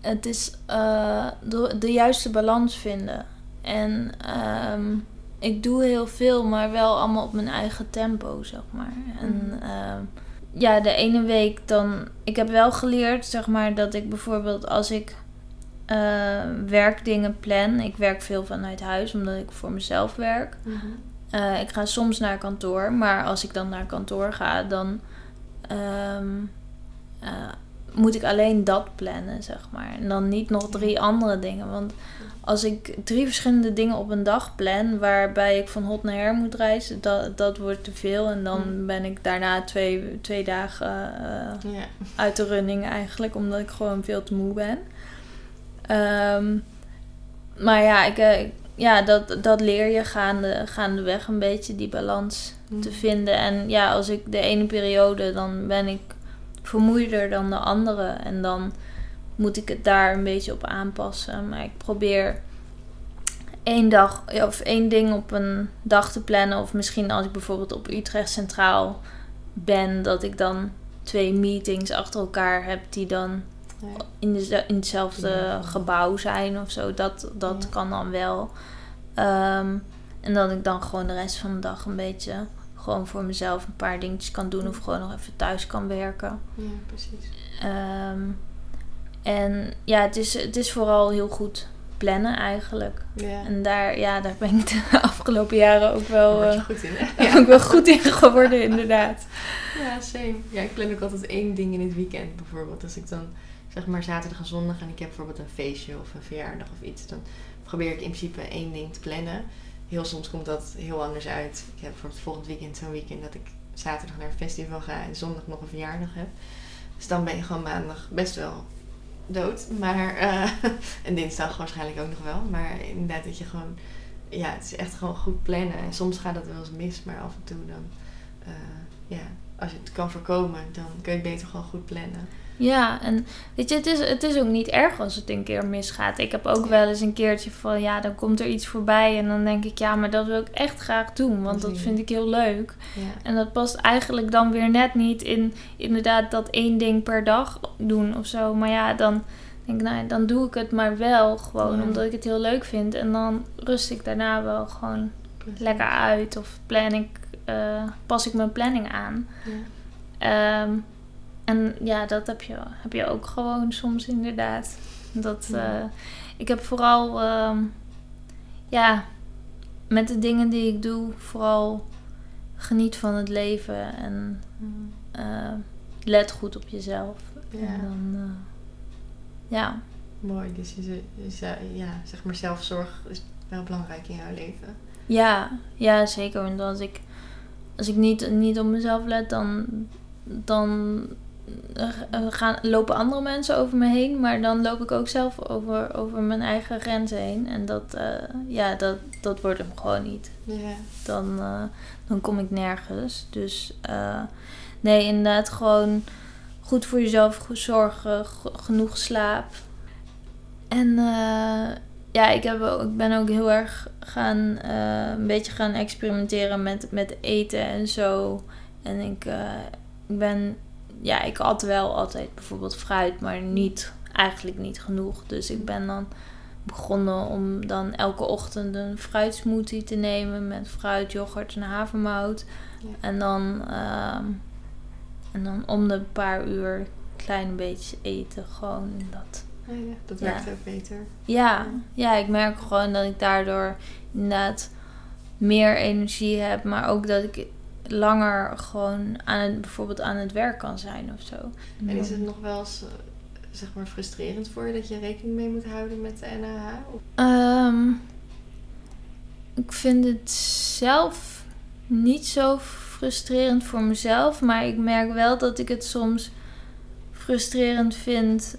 het is eh, de, de juiste balans vinden. En ehm, ik doe heel veel, maar wel allemaal op mijn eigen tempo, zeg maar. En Mhm. ehm, ja, de ene week dan... Ik heb wel geleerd, zeg maar, dat ik bijvoorbeeld als ik eh, werkdingen plan... Ik werk veel vanuit huis, omdat ik voor mezelf werk. Eh, ik ga soms naar kantoor, maar als ik dan naar kantoor ga, dan eh, moet ik alleen dat plannen, zeg maar. En dan niet nog drie andere dingen. Want als ik drie verschillende dingen op een dag plan, waarbij ik van hot naar her moet reizen, dat, dat wordt te veel. En dan Mm. ben ik daarna twee, twee dagen eh, uit de running eigenlijk, omdat ik gewoon veel te moe ben. Ehm, maar ja, ik, eh, ja dat, dat leer je gaande, gaandeweg een beetje, die balans te Mhm. vinden. En ja, als ik de ene periode, dan ben ik vermoeider dan de andere. En dan moet ik het daar een beetje op aanpassen. Maar ik probeer één dag of één ding op een dag te plannen. Of misschien als ik bijvoorbeeld op Utrecht Centraal ben, dat ik dan twee meetings achter elkaar heb die dan in, de, in hetzelfde Ja. gebouw zijn of zo. Dat, dat Ja. kan dan wel. Ehm, en dat ik dan gewoon de rest van de dag een beetje gewoon voor mezelf een paar dingetjes kan doen. Of gewoon nog even thuis kan werken. Ja, precies. Ehm, en ja, het is, het is vooral heel goed plannen eigenlijk. Ja. En daar, ja, daar ben ik de afgelopen jaren ook wel, eh, goed in, hè? ook wel goed in geworden, inderdaad. Ja, same. Ja, ik plan ook altijd één ding in het weekend bijvoorbeeld. Als ik dan zeg maar zaterdag en zondag en ik heb bijvoorbeeld een feestje of een verjaardag of iets, dan probeer ik in principe één ding te plannen. Heel soms komt dat heel anders uit. Ik heb bijvoorbeeld volgend weekend zo'n weekend dat ik zaterdag naar een festival ga en zondag nog een verjaardag heb. Dus dan ben je gewoon maandag best wel dood. Maar, eh, en dinsdag waarschijnlijk ook nog wel. Maar inderdaad dat je gewoon, ja, het is echt gewoon goed plannen. En soms gaat dat wel eens mis, maar af en toe dan, eh, ja, als je het kan voorkomen, dan kun je het beter gewoon goed plannen. Ja, en weet je, het is, het is ook niet erg als het een keer misgaat. Ik heb ook wel eens een keertje van, ja, dan komt er iets voorbij en dan denk ik, ja, maar dat wil ik echt graag doen, want dat vind ik heel leuk. Ja. En dat past eigenlijk dan weer net niet in inderdaad dat één ding per dag doen of zo. Maar ja, dan denk ik, nou, dan doe ik het maar wel gewoon Ja. omdat ik het heel leuk vind. En dan rust ik daarna wel gewoon Precies. lekker uit of plan ik, eh, pas ik mijn planning aan. Ja. Ehm, en ja, dat heb je, heb je ook gewoon soms inderdaad. Dat, eh, ik heb vooral, ehm, ja, met de dingen die ik doe, vooral geniet van het leven en Mm. eh, let goed op jezelf. Ja. En dan, eh, ja, Mooi, dus je, ja, zeg maar zelfzorg is wel belangrijk in jouw leven. ja, ja, zeker. Want als ik, als ik niet, niet op mezelf let, dan, dan gaan, lopen andere mensen over me heen. Maar dan loop ik ook zelf over, over mijn eigen grenzen heen. En dat, eh, ja, dat, dat wordt hem gewoon niet. Ja. Dan, eh, dan kom ik nergens. Dus eh, nee, inderdaad gewoon goed voor jezelf zorgen. genoeg slaap. En eh, ja, ik, heb, ook- ik ben ook heel erg gaan, eh, een beetje gaan experimenteren met, met eten en zo. En ik, eh, ik ben, ja, ik at wel altijd bijvoorbeeld fruit, maar niet, eigenlijk niet genoeg. Dus ik ben dan begonnen om dan elke ochtend een fruitsmoothie te nemen met fruit, yoghurt en havermout. Ja. En dan, ehm, en dan om de paar uur een klein beetje eten. Gewoon dat. Ah, ja, dat Ja. werkt ook beter. Ja, ja, ik merk gewoon dat ik daardoor inderdaad meer energie heb. Maar ook dat ik langer gewoon aan het, bijvoorbeeld aan het werk kan zijn of zo. En is het nog wel eens, eh, zeg maar, frustrerend voor je dat je rekening mee moet houden met de NAH? Of- Ehm, ik vind het zelf niet zo frustrerend voor mezelf, maar ik merk wel dat ik het soms frustrerend vind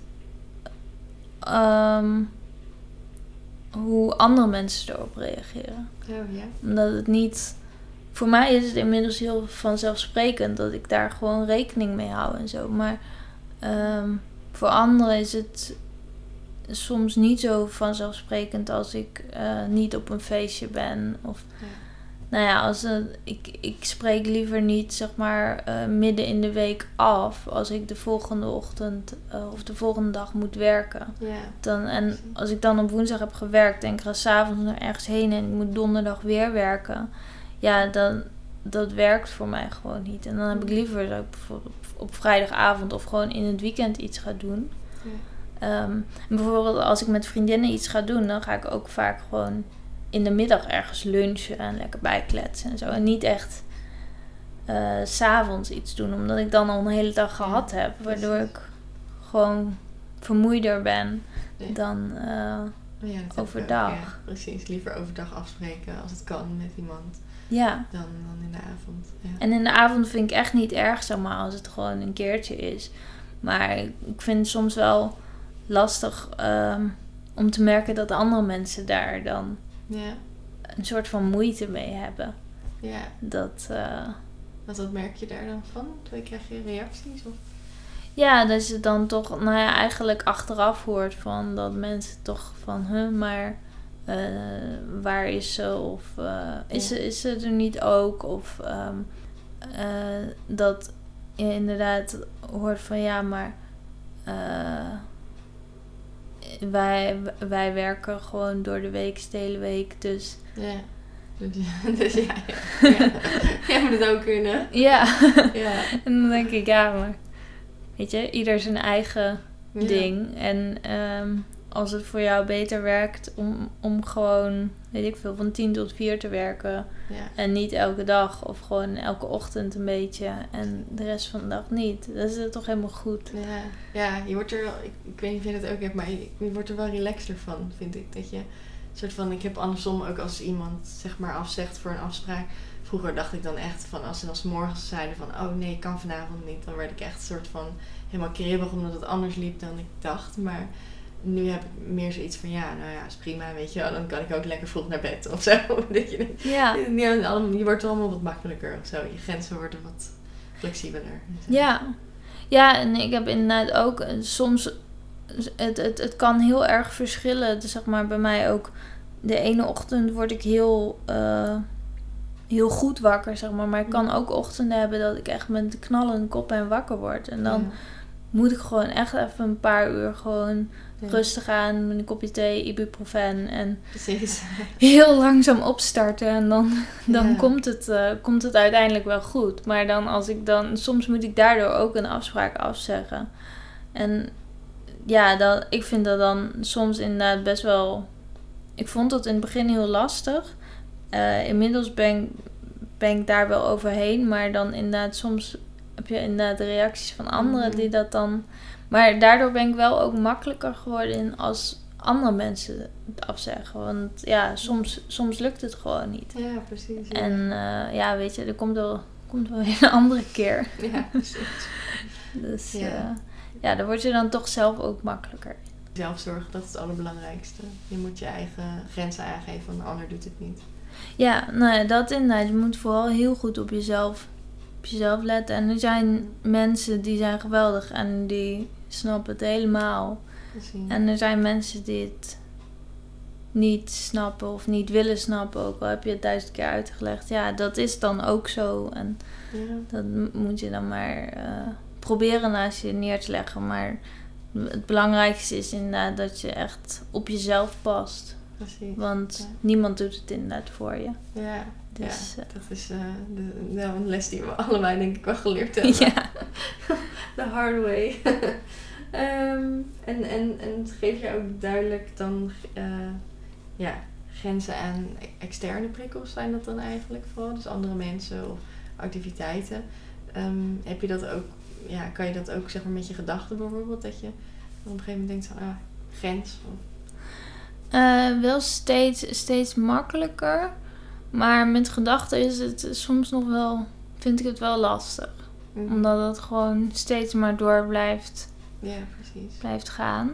ehm, hoe andere mensen erop reageren. Oh ja. Omdat het niet. Voor mij is het inmiddels heel vanzelfsprekend dat ik daar gewoon rekening mee hou en zo. Maar ehm, voor anderen is het soms niet zo vanzelfsprekend als ik eh, niet op een feestje ben. Of Ja. nou ja, als ik, ik spreek liever niet zeg maar eh, midden in de week af als ik de volgende ochtend eh, of de volgende dag moet werken. Ja. Dan, en als ik dan op woensdag heb gewerkt en ik ga s'avonds nog ergens heen en ik moet donderdag weer werken. Ja, dan dat werkt voor mij gewoon niet. En dan heb ik liever dat ik bijvoorbeeld op, vrijdagavond of gewoon in het weekend iets ga doen. Ja. Ehm, en bijvoorbeeld als ik met vriendinnen iets ga doen, dan ga ik ook vaak gewoon in de middag ergens lunchen en lekker bijkletsen en zo. En niet echt eh, s s'avonds iets doen, omdat ik dan al een hele dag gehad heb. Waardoor precies. ik gewoon vermoeider ben Ja. dan... eh, ja, ook, Overdag. precies, liever overdag afspreken als het kan met iemand ja. dan, dan in de avond. Ja. En in de avond vind ik echt niet erg, zeg maar, als het gewoon een keertje is. Maar ik vind het soms wel lastig ehm, om te merken dat andere mensen daar dan ja. een soort van moeite mee hebben. ja. Dat, eh, Wat, wat merk je daar dan van? Krijg je reacties? Of? ja, dat je dan toch, nou ja, eigenlijk achteraf hoort van dat mensen toch van, huh, maar eh, waar is ze? Of eh, is, Ja. ze, is ze er niet ook? Of ehm, eh, dat je inderdaad hoort van, ja, maar wij, wij werken gewoon door de week, de hele week, dus Ja. Dus, dus ja, ja. ja. Jij moet het ook kunnen. ja. Ja. en dan denk ik, ja, maar weet je, ieder zijn eigen ding. En ehm, als het voor jou beter werkt om, om gewoon, weet ik veel, van 10 tot 4 te werken. Ja. En niet elke dag of gewoon elke ochtend een beetje en de rest van de dag niet. Dat is toch helemaal goed. Ja, ja, je wordt er wel, ik, ik weet niet of je dat ook hebt, maar je, je wordt er wel relaxter van, vind ik. Dat je soort van, ik heb andersom ook als iemand zeg maar afzegt voor een afspraak. Vroeger dacht ik dan echt van, als ze dan 's morgens zeiden van, oh nee, ik kan vanavond niet. Dan werd ik echt een soort van helemaal kribbig omdat het anders liep dan ik dacht. Maar nu heb ik meer zoiets van, ja, nou ja, is prima, weet je wel. Dan kan ik ook lekker vroeg naar bed of zo. Dat je, Ja, allemaal- je wordt allemaal wat makkelijker of zo. Je grenzen worden wat flexibeler. ja. Ja, en ik heb inderdaad ook eh, soms... Het, het, het kan heel erg verschillen. Dus zeg maar bij mij ook... De ene ochtend word ik heel... eh, heel goed wakker, zeg maar. Maar ik kan ook ochtenden hebben dat ik echt met de knallende kop en wakker word. En dan moet ik gewoon echt even een paar uur gewoon Ja. rustig aan met een kopje thee, ibuprofen en Precies. heel langzaam opstarten. En dan, dan Ja. komt, het, eh, komt het uiteindelijk wel goed. Maar dan als ik dan, soms moet ik daardoor ook een afspraak afzeggen. En ja, dat, ik vind dat dan soms inderdaad best wel. Ik vond dat in het begin heel lastig. Eh, inmiddels ben, ben ik daar wel overheen. Maar dan inderdaad, soms heb je inderdaad de reacties van anderen Mhm. die dat dan. Maar daardoor ben ik wel ook makkelijker geworden in als andere mensen het afzeggen. Want ja, soms, soms lukt het gewoon niet. Ja, precies. Ja. En eh, ja, weet je, er komt wel, komt wel weer een andere keer. Ja, precies. Dus Ja. ja. ja, daar word je dan toch zelf ook makkelijker. Zelfzorg, dat is het allerbelangrijkste. Je moet je eigen grenzen aangeven, want een ander doet het niet. Ja, nou ja, dat inderdaad. Je moet vooral heel goed op jezelf, op jezelf letten. En er zijn mensen die zijn geweldig en die snappen het helemaal. Precies. En er zijn mensen die het niet snappen of niet willen snappen. Ook al heb je het duizend keer uitgelegd. Ja, dat is dan ook zo. En Ja. dat moet je dan maar eh, proberen naast je neer te leggen. Maar het belangrijkste is inderdaad dat je echt op jezelf past. Precies. Want Ja. niemand doet het inderdaad voor je. Ja, Dus, ja eh, dat is eh, de, nou, een les die we allebei denk ik wel geleerd hebben. ja. The hard way. Ehm, en, en, en geef je ook duidelijk dan eh, ja, grenzen aan externe prikkels zijn dat dan eigenlijk vooral? Dus andere mensen of activiteiten. Ehm, heb je dat ook, ja, kan je dat ook zeg maar met je gedachten bijvoorbeeld? Dat je op een gegeven moment denkt van, ah, grens. Of, wel steeds, steeds makkelijker. Maar met gedachten is het soms nog wel, vind ik het wel lastig. Mhm. Omdat het gewoon steeds maar door blijft, Ja, precies. blijft gaan.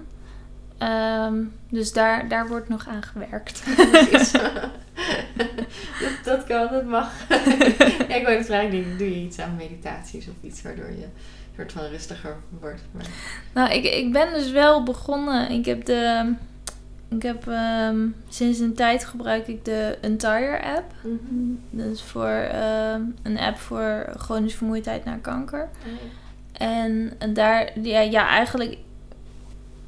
Ehm, dus daar, daar wordt nog aan gewerkt. Precies. dat, dat kan, dat mag. ja, ik wou het vragen, denk, doe je iets aan meditaties of iets waardoor je een soort van rustiger wordt? Maar, Nou, ik, ik ben dus wel begonnen. Ik heb de. Ik heb ehm, sinds een tijd gebruik ik de Entire app. Dat is voor ehm, een app voor chronische vermoeidheid na kanker. En daar, ja, ja eigenlijk,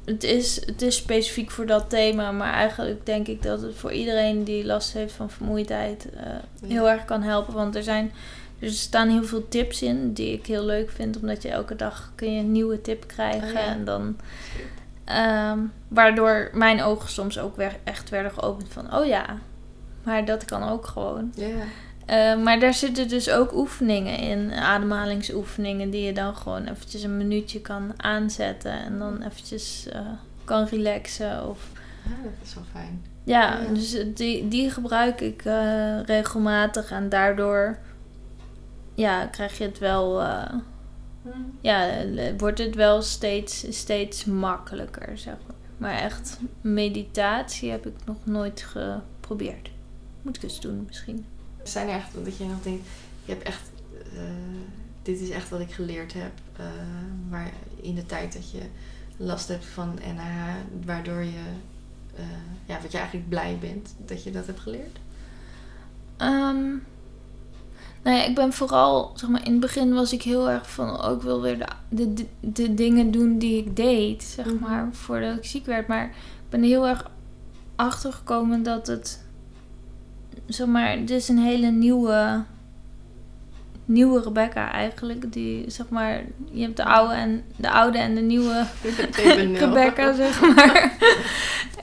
het is, het is specifiek voor dat thema, maar eigenlijk denk ik dat het voor iedereen die last heeft van vermoeidheid eh, heel erg kan helpen. Want er zijn, er staan heel veel tips in die ik heel leuk vind, omdat je elke dag kun je een nieuwe tip krijgen. Oh ja. En dan, ehm, waardoor mijn ogen soms ook weer echt werden geopend van, oh ja, maar dat kan ook gewoon. Ja, Eh, maar daar zitten dus ook oefeningen in, ademhalingsoefeningen, die je dan gewoon eventjes een minuutje kan aanzetten en dan eventjes eh, kan relaxen. Of, ja, dat is wel fijn. ja, Ja. dus die, die gebruik ik eh, regelmatig en daardoor ja, krijg je het wel, eh, ja, eh, wordt het wel steeds, steeds makkelijker, zeg maar. Maar echt, meditatie heb ik nog nooit geprobeerd. Moet ik eens doen misschien. Zijn er echt, dat je nog denkt, je hebt echt, eh, dit is echt wat ik geleerd heb, eh, waar in de tijd dat je last hebt van NH, waardoor je, eh, ja, wat je eigenlijk blij bent dat je dat hebt geleerd? Ehm, nou ja, ik ben vooral, zeg maar, in het begin was ik heel erg van, oh, ik wil weer de, de, de, dingen doen die ik deed, zeg Mhm. maar, voordat ik ziek werd. Maar ik ben heel erg achter gekomen dat het, zeg maar, dit is een hele nieuwe, nieuwe Rebecca eigenlijk. Die, zeg maar, je hebt de oude en de oude en de nieuwe 2.0. Rebecca, zeg maar.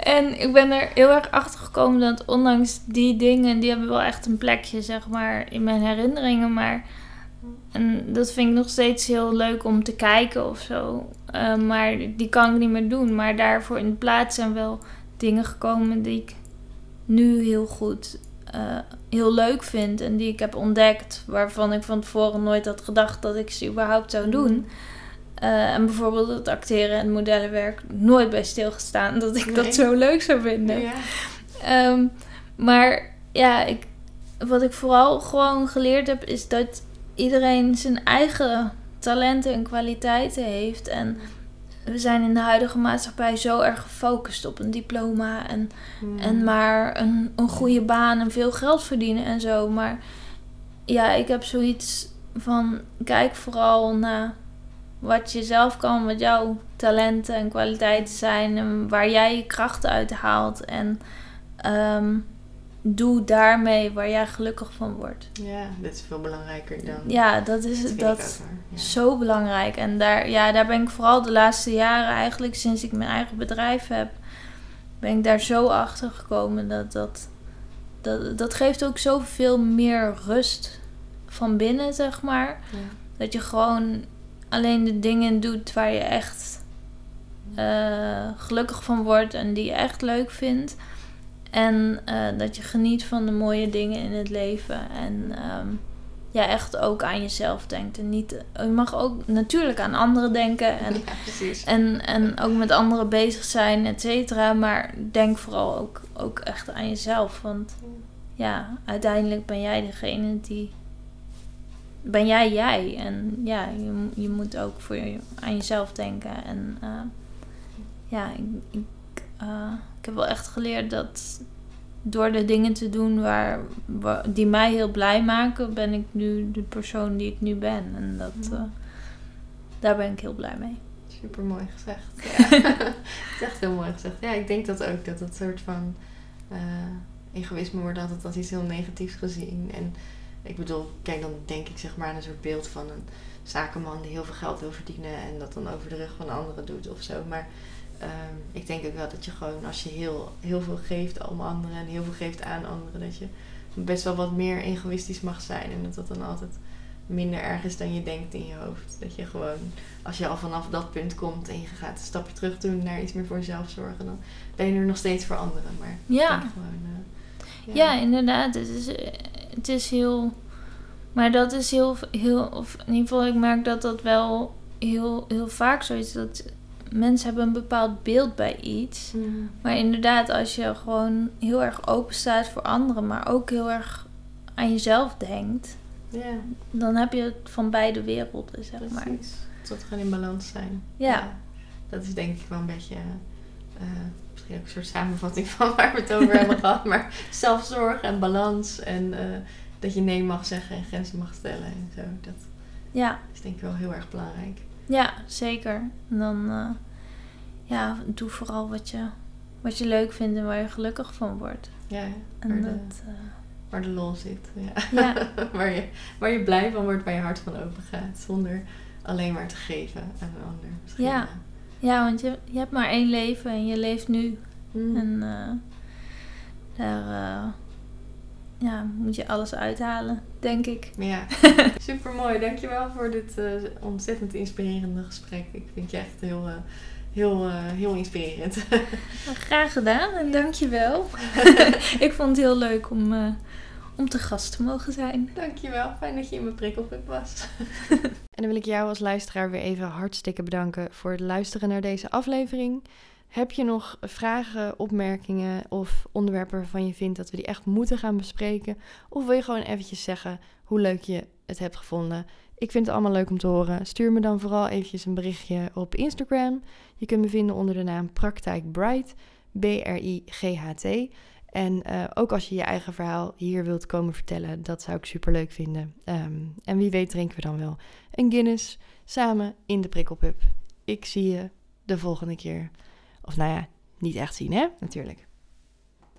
en ik ben er heel erg achter gekomen dat ondanks die dingen, die hebben wel echt een plekje, zeg maar, in mijn herinneringen. Maar en dat vind ik nog steeds heel leuk om te kijken of zo. Eh, maar die kan ik niet meer doen. Maar daarvoor in de plaats zijn wel dingen gekomen die ik nu heel goed, eh, heel leuk vind. En die ik heb ontdekt, waarvan ik van tevoren nooit had gedacht dat ik ze überhaupt zou doen. Eh, en bijvoorbeeld het acteren en modellenwerk nooit bij stilgestaan dat ik Nee. dat zo leuk zou vinden. Ja. Ehm, maar ja, ik, wat ik vooral gewoon geleerd heb is dat iedereen zijn eigen talenten en kwaliteiten heeft. En we zijn in de huidige maatschappij zo erg gefocust op een diploma en, Mm. en maar een, een goede baan en veel geld verdienen en zo. Maar ja, ik heb zoiets van: kijk vooral naar wat je zelf kan, wat jouw talenten en kwaliteiten zijn en waar jij je krachten uit haalt. En ehm, doe daarmee waar jij gelukkig van wordt. Ja, dit is veel belangrijker dan... Ja, dat is dat Dat. Ja. zo belangrijk. En daar, ja, daar ben ik vooral de laatste jaren, eigenlijk sinds ik mijn eigen bedrijf heb, ben ik daar zo achter gekomen. Dat, dat, dat, dat geeft ook zoveel meer rust van binnen, zeg maar. Ja. Dat je gewoon alleen de dingen doet waar je echt eh, gelukkig van wordt en die je echt leuk vindt. En eh, dat je geniet van de mooie dingen in het leven. En ehm, ja, echt ook aan jezelf denkt. En niet, je mag ook natuurlijk aan anderen denken. En, ja, precies. en, en ook met anderen bezig zijn, et cetera. Maar denk vooral ook, ook echt aan jezelf. Want ja, uiteindelijk ben jij degene die. Ben jij jij? En ja, je, je moet ook voor je, aan jezelf denken. En eh, ja, ik, ik, eh, ik heb wel echt geleerd dat door de dingen te doen waar, wa- die mij heel blij maken, ben ik nu de persoon die ik nu ben. En dat, eh, daar ben ik heel blij mee. Super mooi gezegd. Ja. Het is echt heel mooi gezegd. Ja, ik denk dat ook. Dat dat soort van eh, egoïsme wordt altijd als iets heel negatiefs gezien. En ik bedoel, kijk, dan denk ik zeg maar aan een soort beeld van een zakenman die heel veel geld wil verdienen en dat dan over de rug van anderen doet of zo. Maar ehm, ik denk ook wel dat je gewoon als je heel, heel veel geeft om anderen en heel veel geeft aan anderen, dat je best wel wat meer egoïstisch mag zijn. En dat dat dan altijd minder erg is dan je denkt in je hoofd. Dat je gewoon, als je al vanaf dat punt komt en je gaat een stapje terug doen naar iets meer voor jezelf zorgen, dan ben je er nog steeds voor anderen. Maar Ja. gewoon, eh, Ja, inderdaad. Het is, het is heel. Maar dat is heel, heel. Of in ieder geval, ik merk dat dat wel heel, heel vaak zo is. Dat mensen hebben een bepaald beeld bij iets. Mm. Maar inderdaad, als je gewoon heel erg open staat voor anderen, maar ook heel erg aan jezelf denkt, Ja, dan heb je het van beide werelden, zeg maar. precies. Het moet gewoon in balans zijn. Ja. Dat is denk ik wel een beetje, eh, misschien ook een soort samenvatting van waar we het over hebben gehad. Maar zelfzorg en balans en eh, dat je nee mag zeggen en grenzen mag stellen en zo. Dat Ja, is denk ik wel heel erg belangrijk. Ja zeker. En dan, eh, ja, doe vooral wat je, wat je leuk vindt en waar je gelukkig van wordt. Ja, En waar, de, dat, eh, waar de lol zit. Ja. Ja. waar, je, waar je blij van wordt, waar je hart van open gaat. Zonder alleen maar te geven aan een ander. Misschien, Ja. Ja, want je, je hebt maar één leven en je leeft nu. mm. En eh, daar ja, moet je alles uithalen, denk ik. Ja, super mooi. Dankjewel voor dit eh, ontzettend inspirerende gesprek. Ik vind je echt heel, eh, heel, eh, heel inspirerend. Graag gedaan en dankjewel. ik vond het heel leuk om, eh, om te gast te mogen zijn. Dankjewel. Fijn dat je in mijn prikkelpunt was. en dan wil ik jou als luisteraar weer even hartstikke bedanken voor het luisteren naar deze aflevering. Heb je nog vragen, opmerkingen of onderwerpen waarvan je vindt dat we die echt moeten gaan bespreken? Of wil je gewoon eventjes zeggen hoe leuk je het hebt gevonden? Ik vind het allemaal leuk om te horen. Stuur me dan vooral eventjes een berichtje op Instagram. Je kunt me vinden onder de naam Praktijk Bright, B-R-I-G-H-T. En eh, ook als je je eigen verhaal hier wilt komen vertellen, dat zou ik super leuk vinden. Ehm, en wie weet drinken we dan wel een Guinness samen in de prikkelpub. Ik zie je de volgende keer. Of nou ja, niet echt zien hè, natuurlijk.